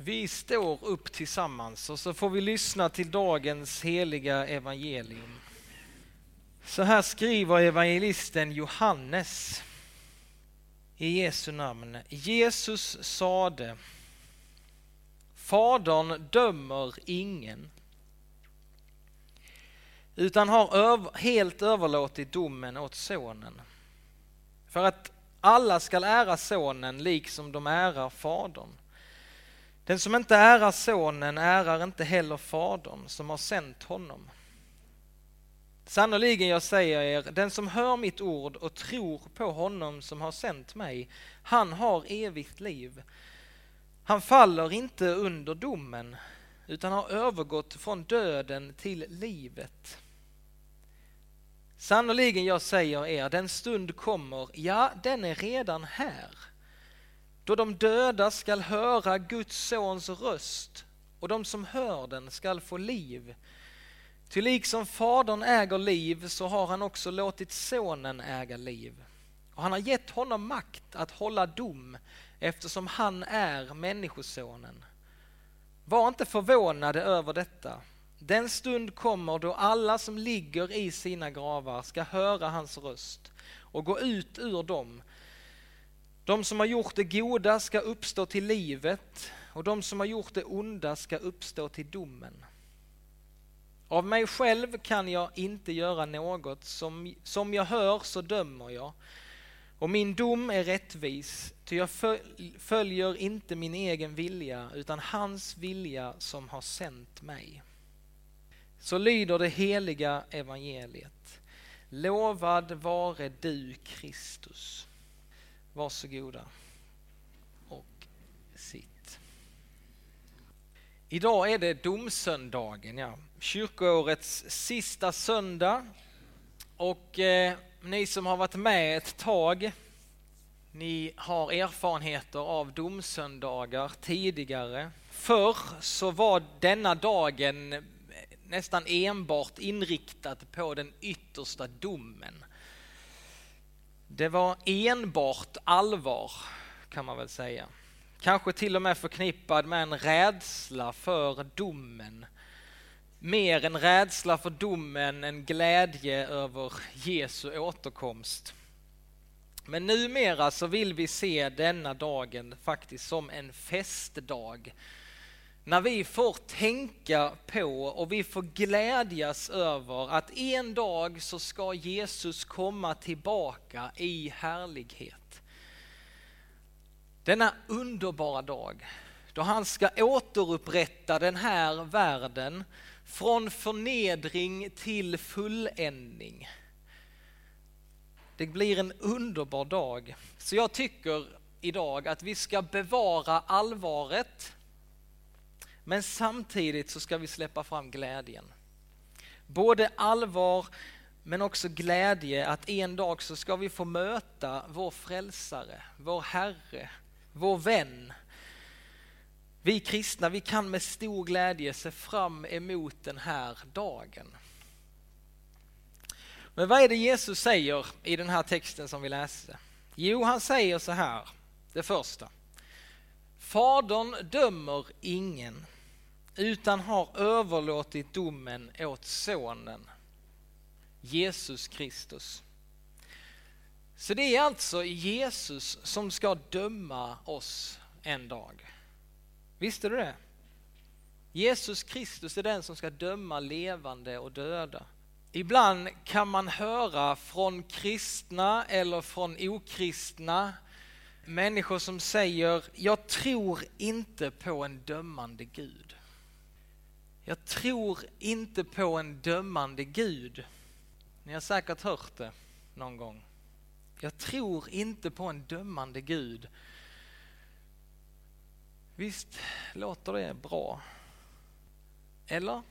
Vi står upp tillsammans och så får vi lyssna till dagens heliga evangelium. Så här skriver evangelisten Johannes i Jesu namn. Jesus sade Fadern dömer ingen utan har helt överlåtit domen åt sonen för att alla skall ära sonen liksom de ärar fadern. Den som inte ärar sonen ärar inte heller fadern som har sänt honom. Sannerligen, jag säger er, den som hör mitt ord och tror på honom som har sänt mig, han har evigt liv. Han faller inte under domen, utan har övergått från döden till livet. Sannerligen, jag säger er, den stund kommer, ja, den är redan här, då de döda skall höra Guds sons röst och de som hör den skall få liv. Ty liksom Fadern äger liv så har han också låtit Sonen äga liv. Och han har gett honom makt att hålla dom eftersom han är Människosonen. Var inte förvånade över detta. Den stund kommer då alla som ligger i sina gravar ska höra hans röst och gå ut ur dem. De som har gjort det goda ska uppstå till livet och de som har gjort det onda ska uppstå till domen. Av mig själv kan jag inte göra något, som, som jag hör så dömer jag. Och min dom är rättvis, ty jag följer inte min egen vilja utan hans vilja som har sänt mig. Så lyder det heliga evangeliet. Lovad vare du Kristus. Varsågoda och sitt. Idag är det domsöndagen, ja. kyrkoårets sista söndag. Och eh, ni som har varit med ett tag, ni har erfarenheter av domsöndagar tidigare. Förr så var denna dagen nästan enbart inriktad på den yttersta domen. Det var enbart allvar kan man väl säga. Kanske till och med förknippad med en rädsla för domen. Mer en rädsla för domen än glädje över Jesu återkomst. Men numera så vill vi se denna dagen faktiskt som en festdag när vi får tänka på och vi får glädjas över att en dag så ska Jesus komma tillbaka i härlighet. Denna underbara dag då han ska återupprätta den här världen från förnedring till fulländning. Det blir en underbar dag. Så jag tycker idag att vi ska bevara allvaret men samtidigt så ska vi släppa fram glädjen. Både allvar men också glädje att en dag så ska vi få möta vår frälsare, vår Herre, vår vän. Vi kristna, vi kan med stor glädje se fram emot den här dagen. Men vad är det Jesus säger i den här texten som vi läste? Jo, han säger så här, det första. Fadern dömer ingen utan har överlåtit domen åt sonen, Jesus Kristus. Så det är alltså Jesus som ska döma oss en dag. Visste du det? Jesus Kristus är den som ska döma levande och döda. Ibland kan man höra från kristna eller från okristna människor som säger, jag tror inte på en dömande Gud. Jag tror inte på en dömande Gud. Ni har säkert hört det någon gång. Jag tror inte på en dömande Gud. Visst låter det bra? Eller?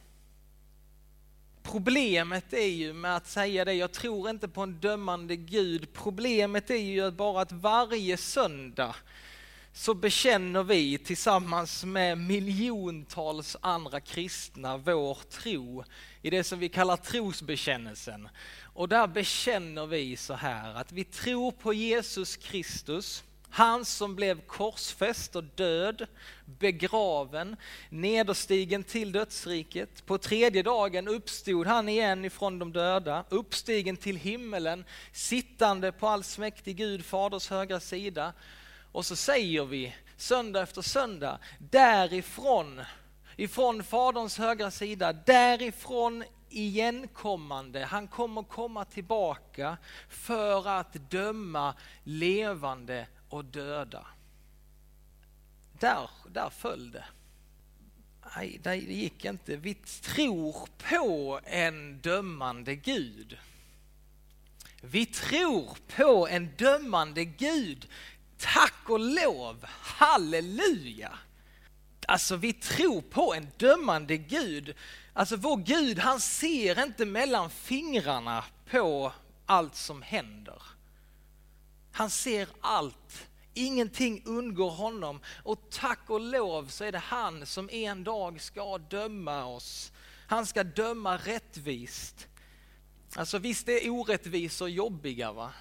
Problemet är ju med att säga det, jag tror inte på en dömande Gud. Problemet är ju bara att varje söndag så bekänner vi tillsammans med miljontals andra kristna vår tro i det som vi kallar trosbekännelsen. Och där bekänner vi så här att vi tror på Jesus Kristus, Han som blev korsfäst och död, begraven, nederstigen till dödsriket. På tredje dagen uppstod han igen ifrån de döda, uppstigen till himmelen, sittande på allsmäktig Gud, Faders högra sida. Och så säger vi söndag efter söndag, därifrån, ifrån Faderns högra sida, därifrån igenkommande. Han kommer komma tillbaka för att döma levande och döda. Där, där föll det. Nej, det gick inte. Vi tror på en dömande Gud. Vi tror på en dömande Gud. Tack och lov, halleluja! Alltså vi tror på en dömande Gud. Alltså vår Gud han ser inte mellan fingrarna på allt som händer. Han ser allt. Ingenting undgår honom och tack och lov så är det han som en dag ska döma oss. Han ska döma rättvist. Alltså visst är orättvisor jobbiga va?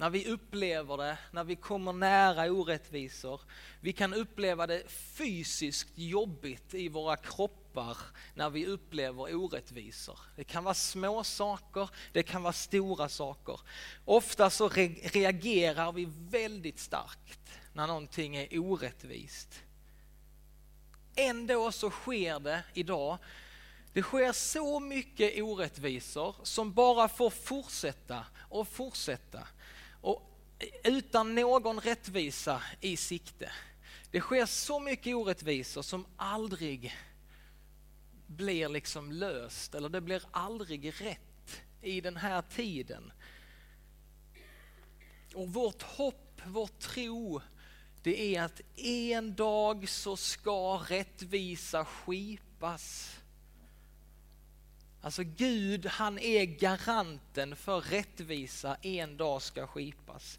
När vi upplever det, när vi kommer nära orättvisor. Vi kan uppleva det fysiskt jobbigt i våra kroppar när vi upplever orättvisor. Det kan vara små saker, det kan vara stora saker. Ofta så reagerar vi väldigt starkt när någonting är orättvist. Ändå så sker det idag det sker så mycket orättvisor som bara får fortsätta och fortsätta utan någon rättvisa i sikte. Det sker så mycket orättvisor som aldrig blir liksom löst eller det blir aldrig rätt i den här tiden. Och vårt hopp, vår tro, det är att en dag så ska rättvisa skipas. Alltså Gud, han är garanten för rättvisa en dag ska skipas.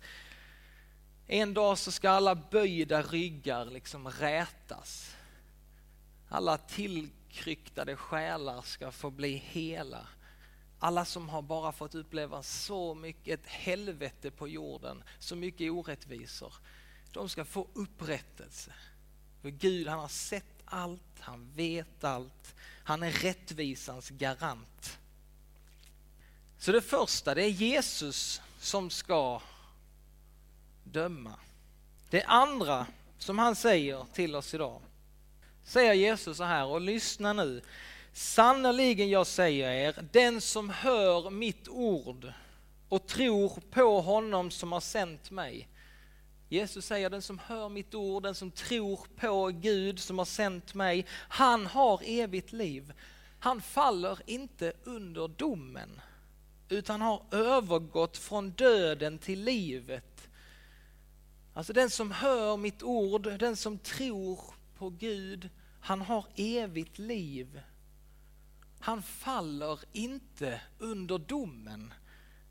En dag så ska alla böjda ryggar liksom rätas. Alla tillkryktade själar ska få bli hela. Alla som har bara fått uppleva så mycket ett helvete på jorden, så mycket orättvisor, de ska få upprättelse. För Gud han har sett allt, han vet allt, han är rättvisans garant. Så det första, det är Jesus som ska döma. Det andra som han säger till oss idag, säger Jesus så här, och lyssna nu. Sannerligen jag säger er, den som hör mitt ord och tror på honom som har sänt mig. Jesus säger den som hör mitt ord, den som tror på Gud som har sänt mig, han har evigt liv. Han faller inte under domen utan har övergått från döden till livet. Alltså den som hör mitt ord, den som tror på Gud, han har evigt liv. Han faller inte under domen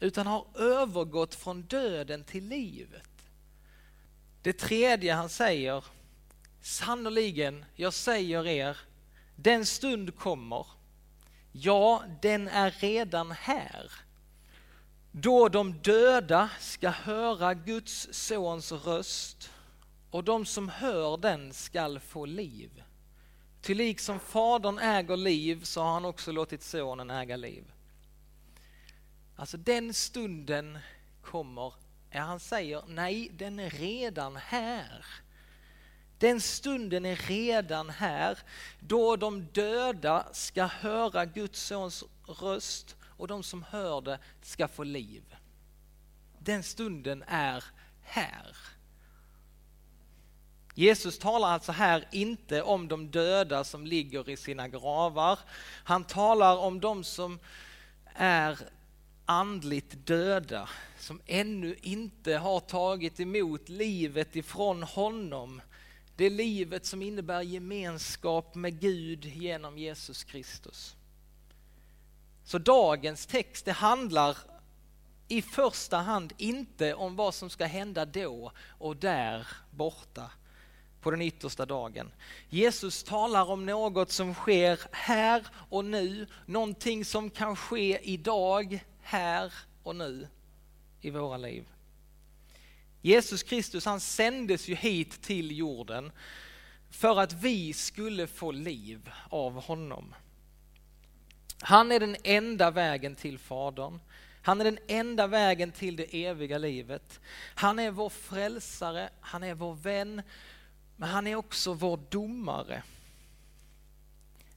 utan har övergått från döden till livet. Det tredje han säger, sannoliken, jag säger er, den stund kommer, ja, den är redan här, då de döda ska höra Guds sons röst och de som hör den skall få liv. Till liksom Fadern äger liv så har han också låtit Sonen äga liv. Alltså den stunden kommer han säger nej, den är redan här. Den stunden är redan här då de döda ska höra Guds sons röst och de som hör det ska få liv. Den stunden är här. Jesus talar alltså här inte om de döda som ligger i sina gravar. Han talar om de som är andligt döda, som ännu inte har tagit emot livet ifrån honom. Det livet som innebär gemenskap med Gud genom Jesus Kristus. Så dagens text det handlar i första hand inte om vad som ska hända då och där borta på den yttersta dagen. Jesus talar om något som sker här och nu, någonting som kan ske idag, här och nu i våra liv. Jesus Kristus han sändes ju hit till jorden för att vi skulle få liv av honom. Han är den enda vägen till Fadern. Han är den enda vägen till det eviga livet. Han är vår frälsare, han är vår vän, men han är också vår domare.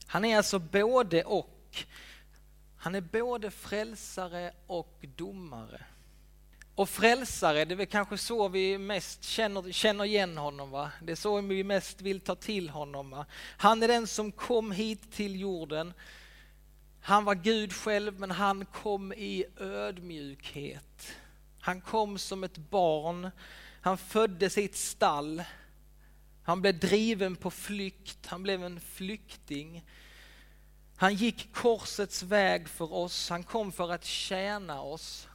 Han är alltså både och. Han är både frälsare och domare. Och frälsare, det är väl kanske så vi mest känner, känner igen honom. Va? Det är så vi mest vill ta till honom. Va? Han är den som kom hit till jorden. Han var Gud själv men han kom i ödmjukhet. Han kom som ett barn. Han föddes i ett stall. Han blev driven på flykt. Han blev en flykting. Han gick korsets väg för oss. Han kom för att tjäna oss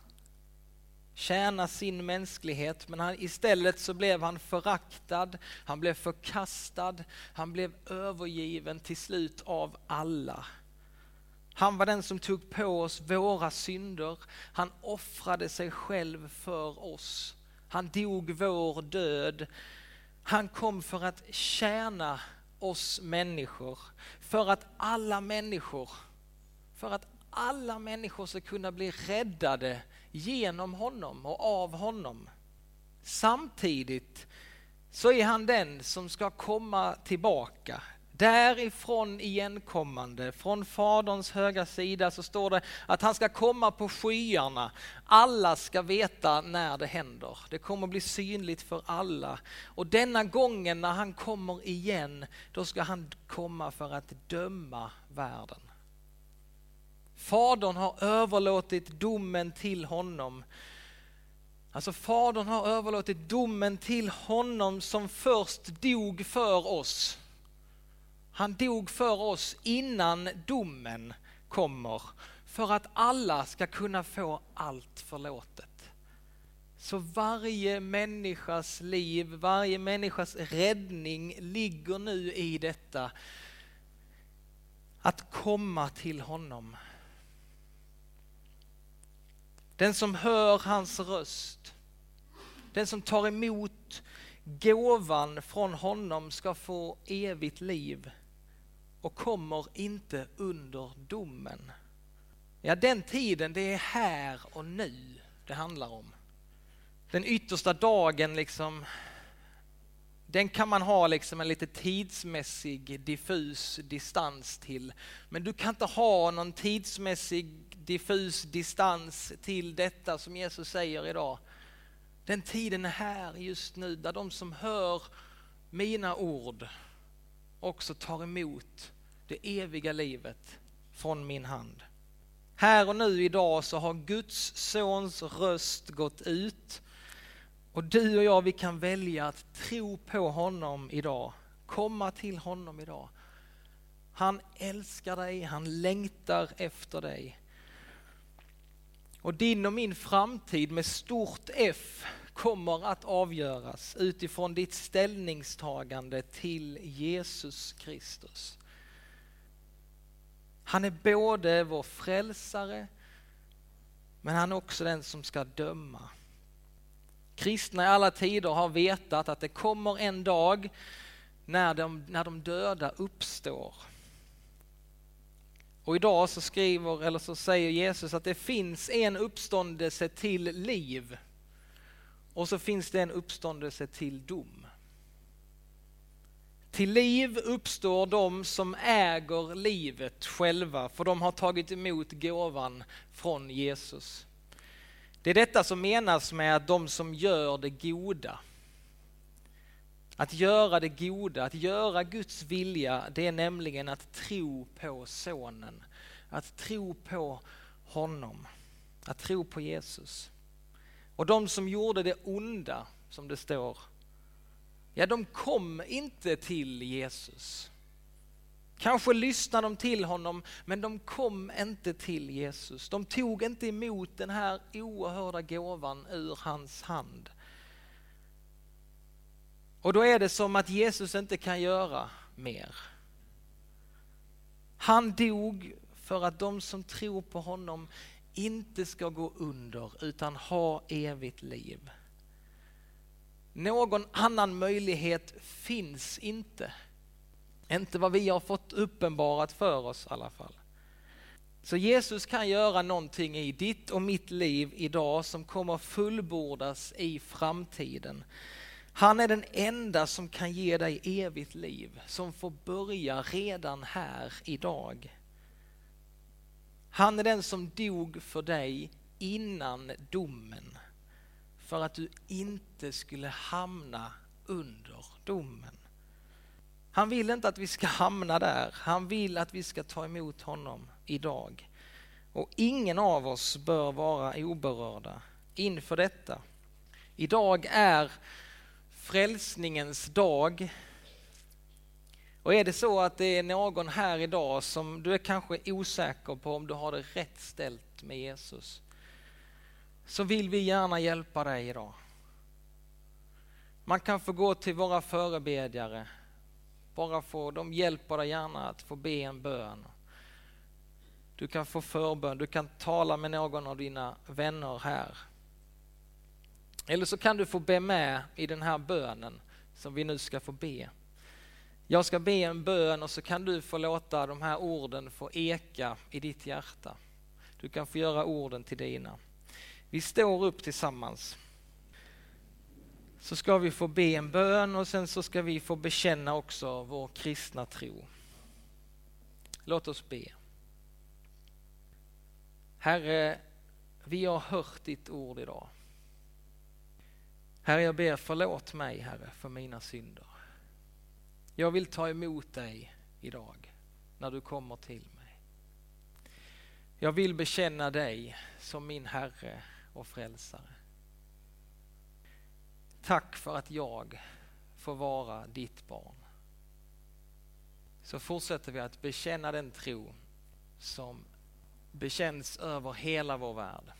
tjäna sin mänsklighet, men han, istället så blev han föraktad, han blev förkastad, han blev övergiven till slut av alla. Han var den som tog på oss våra synder, han offrade sig själv för oss. Han dog vår död. Han kom för att tjäna oss människor, för att alla människor, för att alla människor ska kunna bli räddade genom honom och av honom. Samtidigt så är han den som ska komma tillbaka. Därifrån igenkommande, från Faderns höga sida så står det att han ska komma på skyarna. Alla ska veta när det händer. Det kommer bli synligt för alla. Och denna gången när han kommer igen, då ska han komma för att döma världen. Fadern har överlåtit domen till honom. Alltså Fadern har överlåtit domen till honom som först dog för oss. Han dog för oss innan domen kommer för att alla ska kunna få allt förlåtet. Så varje människas liv, varje människas räddning ligger nu i detta. Att komma till honom. Den som hör hans röst, den som tar emot gåvan från honom ska få evigt liv och kommer inte under domen. Ja, den tiden, det är här och nu det handlar om. Den yttersta dagen, liksom, den kan man ha liksom en lite tidsmässig diffus distans till. Men du kan inte ha någon tidsmässig diffus distans till detta som Jesus säger idag. Den tiden är här just nu där de som hör mina ord också tar emot det eviga livet från min hand. Här och nu idag så har Guds sons röst gått ut och du och jag vi kan välja att tro på honom idag, komma till honom idag. Han älskar dig, han längtar efter dig. Och din och min framtid med stort F kommer att avgöras utifrån ditt ställningstagande till Jesus Kristus. Han är både vår frälsare, men han är också den som ska döma. Kristna i alla tider har vetat att det kommer en dag när de, när de döda uppstår. Och idag så skriver, eller så säger Jesus att det finns en uppståndelse till liv och så finns det en uppståndelse till dom. Till liv uppstår de som äger livet själva, för de har tagit emot gåvan från Jesus. Det är detta som menas med att de som gör det goda. Att göra det goda, att göra Guds vilja, det är nämligen att tro på Sonen. Att tro på honom. Att tro på Jesus. Och de som gjorde det onda, som det står, ja de kom inte till Jesus. Kanske lyssnade de till honom, men de kom inte till Jesus. De tog inte emot den här oerhörda gåvan ur hans hand. Och då är det som att Jesus inte kan göra mer. Han dog för att de som tror på honom inte ska gå under utan ha evigt liv. Någon annan möjlighet finns inte. Inte vad vi har fått uppenbarat för oss i alla fall. Så Jesus kan göra någonting i ditt och mitt liv idag som kommer fullbordas i framtiden. Han är den enda som kan ge dig evigt liv, som får börja redan här idag. Han är den som dog för dig innan domen, för att du inte skulle hamna under domen. Han vill inte att vi ska hamna där, han vill att vi ska ta emot honom idag. Och ingen av oss bör vara oberörda inför detta. Idag är frälsningens dag. Och är det så att det är någon här idag som du är kanske osäker på om du har det rätt ställt med Jesus, så vill vi gärna hjälpa dig idag. Man kan få gå till våra förebedjare, bara få, de hjälper dig gärna att få be en bön. Du kan få förbön, du kan tala med någon av dina vänner här. Eller så kan du få be med i den här bönen som vi nu ska få be. Jag ska be en bön och så kan du få låta de här orden få eka i ditt hjärta. Du kan få göra orden till dina. Vi står upp tillsammans. Så ska vi få be en bön och sen så ska vi få bekänna också vår kristna tro. Låt oss be. Herre, vi har hört ditt ord idag. Herre, jag ber förlåt mig, Herre, för mina synder. Jag vill ta emot dig idag när du kommer till mig. Jag vill bekänna dig som min Herre och Frälsare. Tack för att jag får vara ditt barn. Så fortsätter vi att bekänna den tro som bekänns över hela vår värld.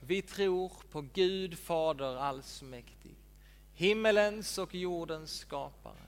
Vi tror på Gud Fader allsmäktig, himmelens och jordens skapare.